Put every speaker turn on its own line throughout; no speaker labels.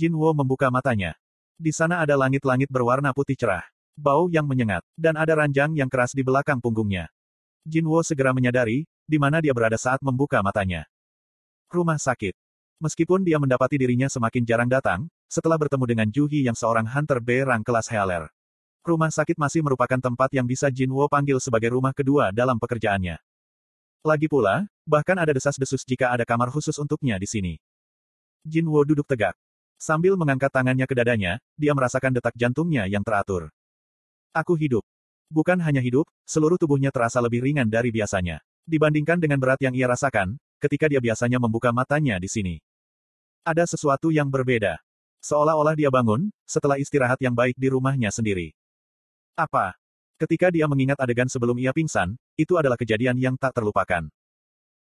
Jin Wo membuka matanya. Di sana ada langit-langit berwarna putih cerah. Bau yang menyengat, dan ada ranjang yang keras di belakang punggungnya. Jin Wo segera menyadari, di mana dia berada saat membuka matanya. Rumah sakit. Meskipun dia mendapati dirinya semakin jarang datang, setelah bertemu dengan Ju Hi yang seorang hunter B rang kelas Healer. Rumah sakit masih merupakan tempat yang bisa Jin Wo panggil sebagai rumah kedua dalam pekerjaannya. Lagi pula, bahkan ada desas-desus jika ada kamar khusus untuknya di sini. Jin Wo duduk tegak. Sambil mengangkat tangannya ke dadanya, dia merasakan detak jantungnya yang teratur. Aku hidup. Bukan hanya hidup, seluruh tubuhnya terasa lebih ringan dari biasanya. Dibandingkan dengan berat yang ia rasakan, ketika dia biasanya membuka matanya di sini. Ada sesuatu yang berbeda. Seolah-olah dia bangun, setelah istirahat yang baik di rumahnya sendiri. Apa? Ketika dia mengingat adegan sebelum ia pingsan, itu adalah kejadian yang tak terlupakan.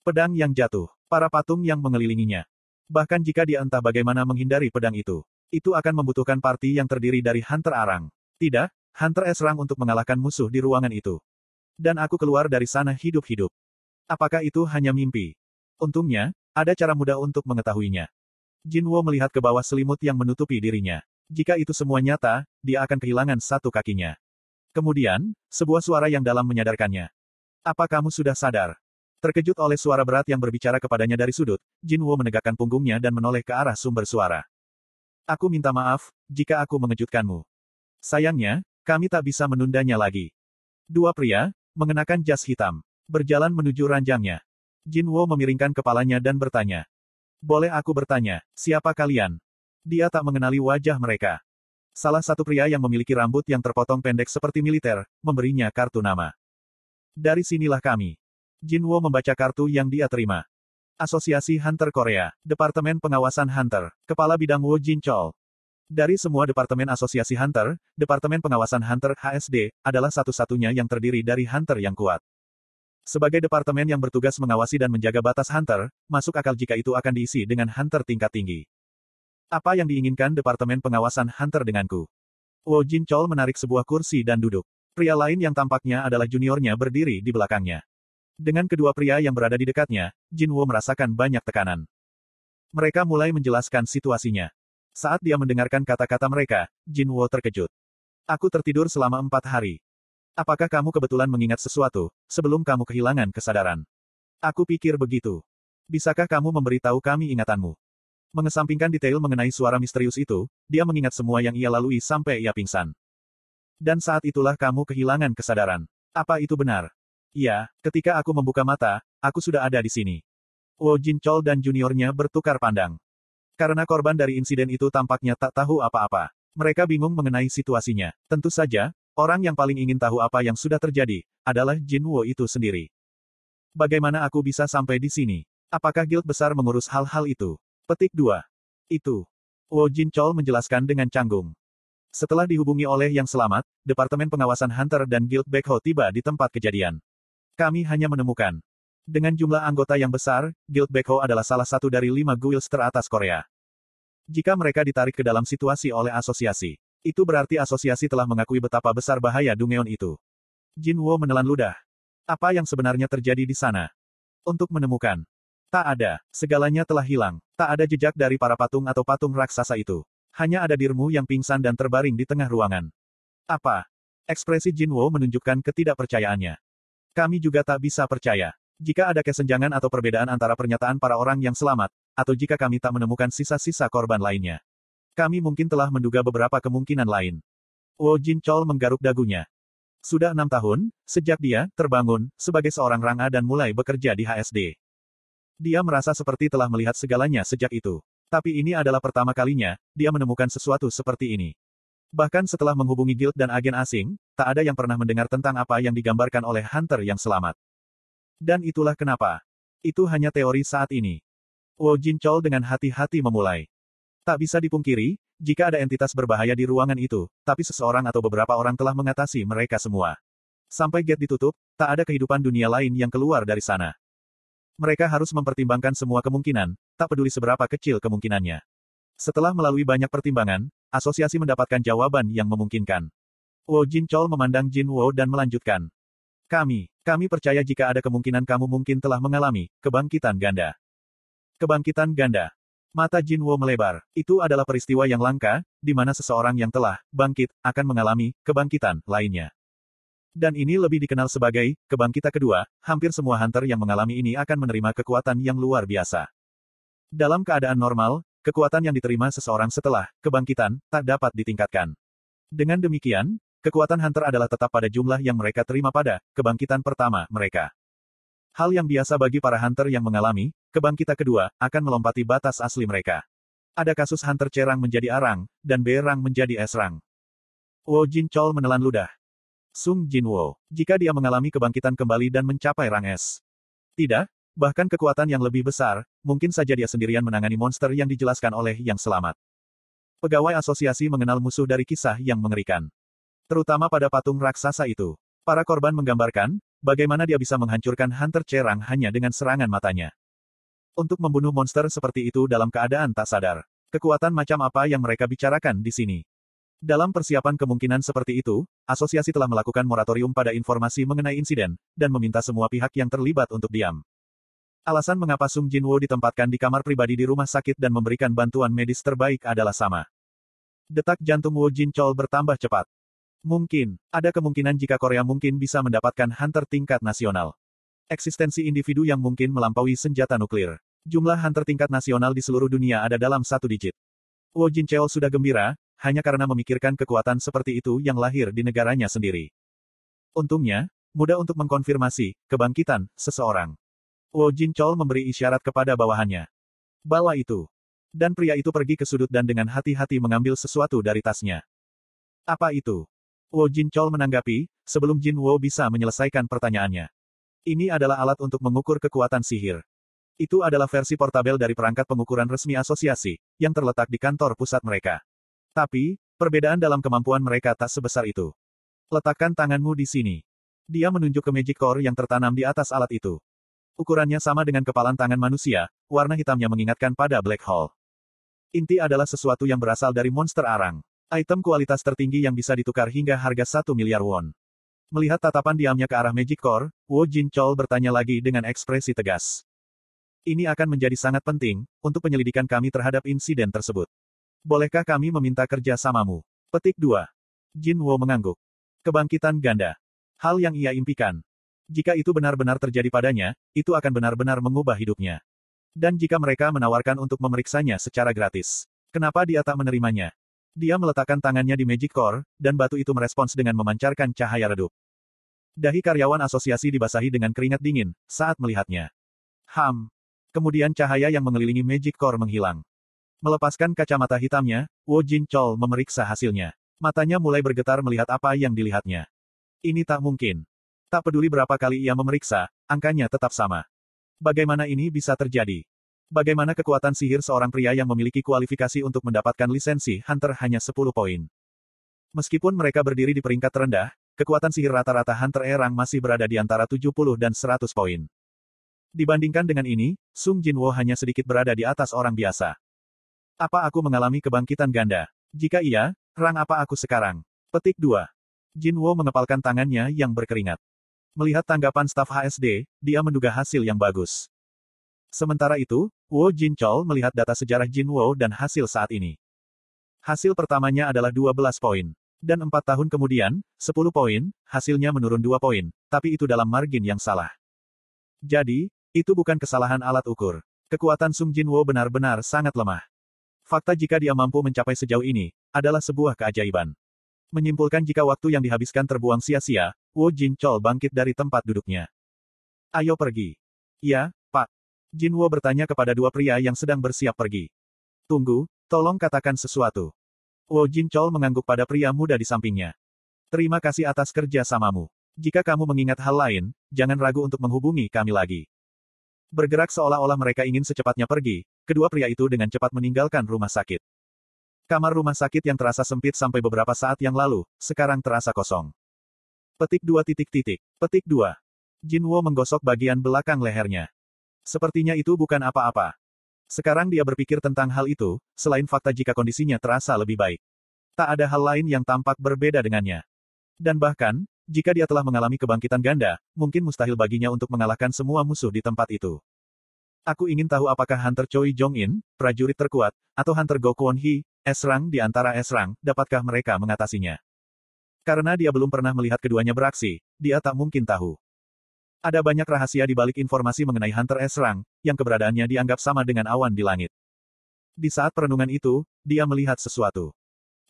Pedang yang jatuh, para patung yang mengelilinginya. Bahkan jika dia entah bagaimana menghindari pedang itu, itu akan membutuhkan party yang terdiri dari Hunter Arang. Tidak, Hunter S. Rang untuk mengalahkan musuh di ruangan itu. Dan aku keluar dari sana hidup-hidup. Apakah itu hanya mimpi? Untungnya, ada cara mudah untuk mengetahuinya. Jinwo melihat ke bawah selimut yang menutupi dirinya. Jika itu semua nyata, dia akan kehilangan satu kakinya. Kemudian, sebuah suara yang dalam menyadarkannya. Apa kamu sudah sadar? Terkejut oleh suara berat yang berbicara kepadanya dari sudut, Jinwo menegakkan punggungnya dan menoleh ke arah sumber suara. Aku minta maaf, jika aku mengejutkanmu. Sayangnya, kami tak bisa menundanya lagi. Dua pria, mengenakan jas hitam, berjalan menuju ranjangnya. Jinwo memiringkan kepalanya dan bertanya. Boleh aku bertanya, siapa kalian? Dia tak mengenali wajah mereka. Salah satu pria yang memiliki rambut yang terpotong pendek seperti militer, memberinya kartu nama. Dari sinilah kami. Jinwo membaca kartu yang dia terima. Asosiasi Hunter Korea, Departemen Pengawasan Hunter, Kepala Bidang Wo Jinchol. Dari semua Departemen Asosiasi Hunter, Departemen Pengawasan Hunter HSD, adalah satu-satunya yang terdiri dari Hunter yang kuat. Sebagai departemen yang bertugas mengawasi dan menjaga batas hunter, masuk akal jika itu akan diisi dengan hunter tingkat tinggi. Apa yang diinginkan Departemen Pengawasan Hunter denganku? Wo Jin Chol menarik sebuah kursi dan duduk. Pria lain yang tampaknya adalah juniornya berdiri di belakangnya. Dengan kedua pria yang berada di dekatnya, Jin Wo merasakan banyak tekanan. Mereka mulai menjelaskan situasinya. Saat dia mendengarkan kata-kata mereka, Jin Wo terkejut. Aku tertidur selama empat hari. Apakah kamu kebetulan mengingat sesuatu, sebelum kamu kehilangan kesadaran? Aku pikir begitu. Bisakah kamu memberitahu kami ingatanmu? Mengesampingkan detail mengenai suara misterius itu, dia mengingat semua yang ia lalui sampai ia pingsan. Dan saat itulah kamu kehilangan kesadaran. Apa itu benar? Iya, ketika aku membuka mata, aku sudah ada di sini. Wo Jin Chol dan juniornya bertukar pandang. Karena korban dari insiden itu tampaknya tak tahu apa-apa. Mereka bingung mengenai situasinya. Tentu saja, Orang yang paling ingin tahu apa yang sudah terjadi, adalah Jin Wo itu sendiri. Bagaimana aku bisa sampai di sini? Apakah guild besar mengurus hal-hal itu? Petik 2. Itu. Wo Jin Chol menjelaskan dengan canggung. Setelah dihubungi oleh yang selamat, Departemen Pengawasan Hunter dan Guild Backho tiba di tempat kejadian. Kami hanya menemukan. Dengan jumlah anggota yang besar, Guild Backho adalah salah satu dari lima guilds teratas Korea. Jika mereka ditarik ke dalam situasi oleh asosiasi, itu berarti asosiasi telah mengakui betapa besar bahaya Dungeon itu. Jin Wo menelan ludah. Apa yang sebenarnya terjadi di sana? Untuk menemukan. Tak ada, segalanya telah hilang. Tak ada jejak dari para patung atau patung raksasa itu. Hanya ada dirimu yang pingsan dan terbaring di tengah ruangan. Apa? Ekspresi Jin Wo menunjukkan ketidakpercayaannya. Kami juga tak bisa percaya. Jika ada kesenjangan atau perbedaan antara pernyataan para orang yang selamat, atau jika kami tak menemukan sisa-sisa korban lainnya. Kami mungkin telah menduga beberapa kemungkinan lain. Wo Jin Chol menggaruk dagunya. Sudah enam tahun, sejak dia terbangun sebagai seorang ranga dan mulai bekerja di HSD. Dia merasa seperti telah melihat segalanya sejak itu. Tapi ini adalah pertama kalinya, dia menemukan sesuatu seperti ini. Bahkan setelah menghubungi guild dan agen asing, tak ada yang pernah mendengar tentang apa yang digambarkan oleh Hunter yang selamat. Dan itulah kenapa. Itu hanya teori saat ini. Wo Jin Chol dengan hati-hati memulai. Tak bisa dipungkiri, jika ada entitas berbahaya di ruangan itu, tapi seseorang atau beberapa orang telah mengatasi mereka semua. Sampai gate ditutup, tak ada kehidupan dunia lain yang keluar dari sana. Mereka harus mempertimbangkan semua kemungkinan, tak peduli seberapa kecil kemungkinannya. Setelah melalui banyak pertimbangan, asosiasi mendapatkan jawaban yang memungkinkan. Wo Jin Chol memandang Jin Wo dan melanjutkan. Kami, kami percaya jika ada kemungkinan kamu mungkin telah mengalami kebangkitan ganda. Kebangkitan ganda. Mata Jinwo melebar. Itu adalah peristiwa yang langka, di mana seseorang yang telah bangkit akan mengalami kebangkitan lainnya. Dan ini lebih dikenal sebagai kebangkitan kedua. Hampir semua hunter yang mengalami ini akan menerima kekuatan yang luar biasa. Dalam keadaan normal, kekuatan yang diterima seseorang setelah kebangkitan tak dapat ditingkatkan. Dengan demikian, kekuatan hunter adalah tetap pada jumlah yang mereka terima pada kebangkitan pertama mereka. Hal yang biasa bagi para hunter yang mengalami kebangkitan kedua akan melompati batas asli mereka. Ada kasus hunter C rang menjadi A rang, dan B rang menjadi S rang. Wo Jin Chol menelan ludah. Sung Jin Wo, jika dia mengalami kebangkitan kembali dan mencapai rang S. Tidak, bahkan kekuatan yang lebih besar, mungkin saja dia sendirian menangani monster yang dijelaskan oleh yang selamat. Pegawai asosiasi mengenal musuh dari kisah yang mengerikan. Terutama pada patung raksasa itu. Para korban menggambarkan, bagaimana dia bisa menghancurkan Hunter Cerang hanya dengan serangan matanya. Untuk membunuh monster seperti itu dalam keadaan tak sadar. Kekuatan macam apa yang mereka bicarakan di sini? Dalam persiapan kemungkinan seperti itu, asosiasi telah melakukan moratorium pada informasi mengenai insiden, dan meminta semua pihak yang terlibat untuk diam. Alasan mengapa Sung Jinwo ditempatkan di kamar pribadi di rumah sakit dan memberikan bantuan medis terbaik adalah sama. Detak jantung Wo Jin Chol bertambah cepat. Mungkin, ada kemungkinan jika Korea mungkin bisa mendapatkan hunter tingkat nasional. Eksistensi individu yang mungkin melampaui senjata nuklir. Jumlah hunter tingkat nasional di seluruh dunia ada dalam satu digit. Wo Jincheol sudah gembira, hanya karena memikirkan kekuatan seperti itu yang lahir di negaranya sendiri. Untungnya, mudah untuk mengkonfirmasi kebangkitan seseorang. Wo Jincheol memberi isyarat kepada bawahannya. Bawa itu. Dan pria itu pergi ke sudut dan dengan hati-hati mengambil sesuatu dari tasnya. Apa itu? Wo Jincheol menanggapi, sebelum Jin Wo bisa menyelesaikan pertanyaannya. Ini adalah alat untuk mengukur kekuatan sihir. Itu adalah versi portabel dari perangkat pengukuran resmi asosiasi, yang terletak di kantor pusat mereka. Tapi, perbedaan dalam kemampuan mereka tak sebesar itu. Letakkan tanganmu di sini. Dia menunjuk ke Magic Core yang tertanam di atas alat itu. Ukurannya sama dengan kepalan tangan manusia, warna hitamnya mengingatkan pada black hole. Inti adalah sesuatu yang berasal dari monster arang. Item kualitas tertinggi yang bisa ditukar hingga harga 1 miliar won. Melihat tatapan diamnya ke arah Magic Core, Wo Jin Chol bertanya lagi dengan ekspresi tegas. Ini akan menjadi sangat penting, untuk penyelidikan kami terhadap insiden tersebut. Bolehkah kami meminta kerja samamu? Petik 2. Jin Wo mengangguk. Kebangkitan ganda. Hal yang ia impikan. Jika itu benar-benar terjadi padanya, itu akan benar-benar mengubah hidupnya. Dan jika mereka menawarkan untuk memeriksanya secara gratis, kenapa dia tak menerimanya? Dia meletakkan tangannya di Magic Core, dan batu itu merespons dengan memancarkan cahaya redup. Dahi karyawan asosiasi dibasahi dengan keringat dingin, saat melihatnya. Ham, Kemudian cahaya yang mengelilingi Magic Core menghilang. Melepaskan kacamata hitamnya, Wo Jin Chol memeriksa hasilnya. Matanya mulai bergetar melihat apa yang dilihatnya. Ini tak mungkin. Tak peduli berapa kali ia memeriksa, angkanya tetap sama. Bagaimana ini bisa terjadi? Bagaimana kekuatan sihir seorang pria yang memiliki kualifikasi untuk mendapatkan lisensi Hunter hanya 10 poin? Meskipun mereka berdiri di peringkat terendah, kekuatan sihir rata-rata Hunter Erang masih berada di antara 70 dan 100 poin. Dibandingkan dengan ini, Sung Jinwo hanya sedikit berada di atas orang biasa. Apa aku mengalami kebangkitan ganda? Jika iya, rang apa aku sekarang? Petik 2. Jinwo mengepalkan tangannya yang berkeringat. Melihat tanggapan staf HSD, dia menduga hasil yang bagus. Sementara itu, Wo Jin Chol melihat data sejarah Jinwo dan hasil saat ini. Hasil pertamanya adalah 12 poin. Dan empat tahun kemudian, 10 poin, hasilnya menurun 2 poin, tapi itu dalam margin yang salah. Jadi, itu bukan kesalahan alat ukur. Kekuatan Sung Jinwo benar-benar sangat lemah. Fakta jika dia mampu mencapai sejauh ini, adalah sebuah keajaiban. Menyimpulkan jika waktu yang dihabiskan terbuang sia-sia, Wu Jin Chol bangkit dari tempat duduknya. Ayo pergi. Ya, Pak. Jinwo bertanya kepada dua pria yang sedang bersiap pergi. Tunggu, tolong katakan sesuatu. Wu Jin Chol mengangguk pada pria muda di sampingnya. Terima kasih atas kerja samamu. Jika kamu mengingat hal lain, jangan ragu untuk menghubungi kami lagi. Bergerak seolah-olah mereka ingin secepatnya pergi, kedua pria itu dengan cepat meninggalkan rumah sakit. Kamar rumah sakit yang terasa sempit sampai beberapa saat yang lalu, sekarang terasa kosong. Petik dua titik titik. Petik dua. Jinwo menggosok bagian belakang lehernya. Sepertinya itu bukan apa-apa. Sekarang dia berpikir tentang hal itu, selain fakta jika kondisinya terasa lebih baik. Tak ada hal lain yang tampak berbeda dengannya. Dan bahkan, jika dia telah mengalami kebangkitan ganda, mungkin mustahil baginya untuk mengalahkan semua musuh di tempat itu. Aku ingin tahu apakah Hunter Choi Jong-in, prajurit terkuat, atau Hunter Go Kwon Hee, S-Rang di antara S-Rang, dapatkah mereka mengatasinya? Karena dia belum pernah melihat keduanya beraksi, dia tak mungkin tahu. Ada banyak rahasia di balik informasi mengenai Hunter S-Rang, yang keberadaannya dianggap sama dengan awan di langit. Di saat perenungan itu, dia melihat sesuatu.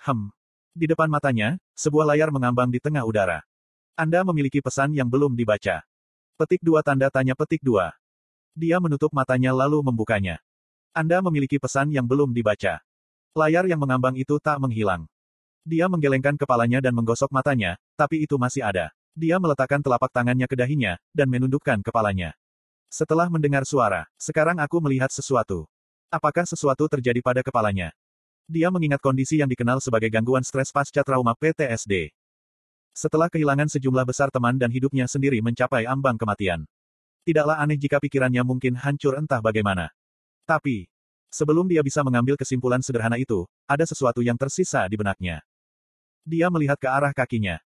Hem. Di depan matanya, sebuah layar mengambang di tengah udara. Anda memiliki pesan yang belum dibaca. Petik dua tanda tanya petik dua. Dia menutup matanya lalu membukanya. Anda memiliki pesan yang belum dibaca. Layar yang mengambang itu tak menghilang. Dia menggelengkan kepalanya dan menggosok matanya, tapi itu masih ada. Dia meletakkan telapak tangannya ke dahinya, dan menundukkan kepalanya. Setelah mendengar suara, sekarang aku melihat sesuatu. Apakah sesuatu terjadi pada kepalanya? Dia mengingat kondisi yang dikenal sebagai gangguan stres pasca trauma PTSD. Setelah kehilangan sejumlah besar teman dan hidupnya sendiri mencapai ambang kematian. Tidaklah aneh jika pikirannya mungkin hancur entah bagaimana. Tapi, sebelum dia bisa mengambil kesimpulan sederhana itu, ada sesuatu yang tersisa di benaknya. Dia melihat ke arah kakinya.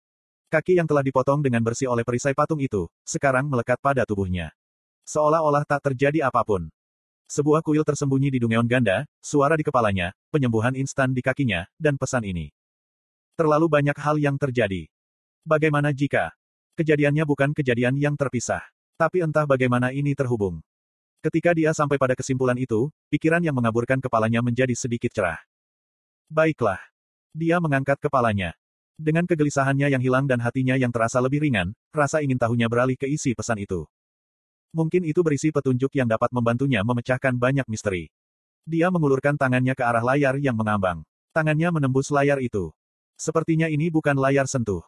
Kaki yang telah dipotong dengan bersih oleh perisai patung itu, sekarang melekat pada tubuhnya. Seolah-olah tak terjadi apa pun. Sebuah kuil tersembunyi di Dungeon Ganda, suara di kepalanya, penyembuhan instan di kakinya, dan pesan ini. Terlalu banyak hal yang terjadi. Bagaimana jika kejadiannya bukan kejadian yang terpisah? Tapi entah bagaimana ini terhubung. Ketika dia sampai pada kesimpulan itu, pikiran yang mengaburkan kepalanya menjadi sedikit cerah. Baiklah. Dia mengangkat kepalanya. Dengan kegelisahannya yang hilang dan hatinya yang terasa lebih ringan, rasa ingin tahunya beralih ke isi pesan itu. Mungkin itu berisi petunjuk yang dapat membantunya memecahkan banyak misteri. Dia mengulurkan tangannya ke arah layar yang mengambang. Tangannya menembus layar itu. Sepertinya ini bukan layar sentuh.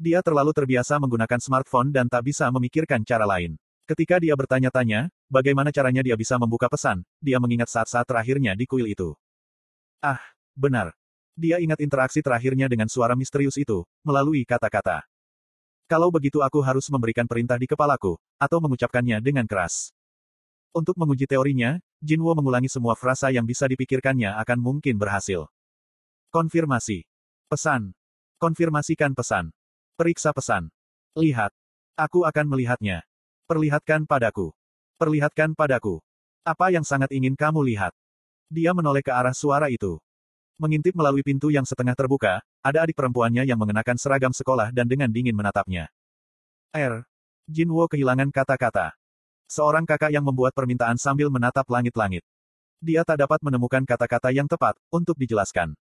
Dia terlalu terbiasa menggunakan smartphone dan tak bisa memikirkan cara lain. Ketika dia bertanya-tanya, bagaimana caranya dia bisa membuka pesan, dia mengingat saat-saat terakhirnya di kuil itu. Ah, benar. Dia ingat interaksi terakhirnya dengan suara misterius itu, melalui kata-kata. Kalau begitu aku harus memberikan perintah di kepalaku, atau mengucapkannya dengan keras. Untuk menguji teorinya, Jinwo mengulangi semua frasa yang bisa dipikirkannya akan mungkin berhasil. Konfirmasi. Pesan. Konfirmasikan pesan. Periksa pesan. Lihat. Aku akan melihatnya. Perlihatkan padaku. Perlihatkan padaku. Apa yang sangat ingin kamu lihat? Dia menoleh ke arah suara itu. Mengintip melalui pintu yang setengah terbuka, ada adik perempuannya yang mengenakan seragam sekolah dan dengan dingin menatapnya. R. Jinwo kehilangan kata-kata. Seorang kakak yang membuat permintaan sambil menatap langit-langit. Dia tak dapat menemukan kata-kata yang tepat untuk dijelaskan.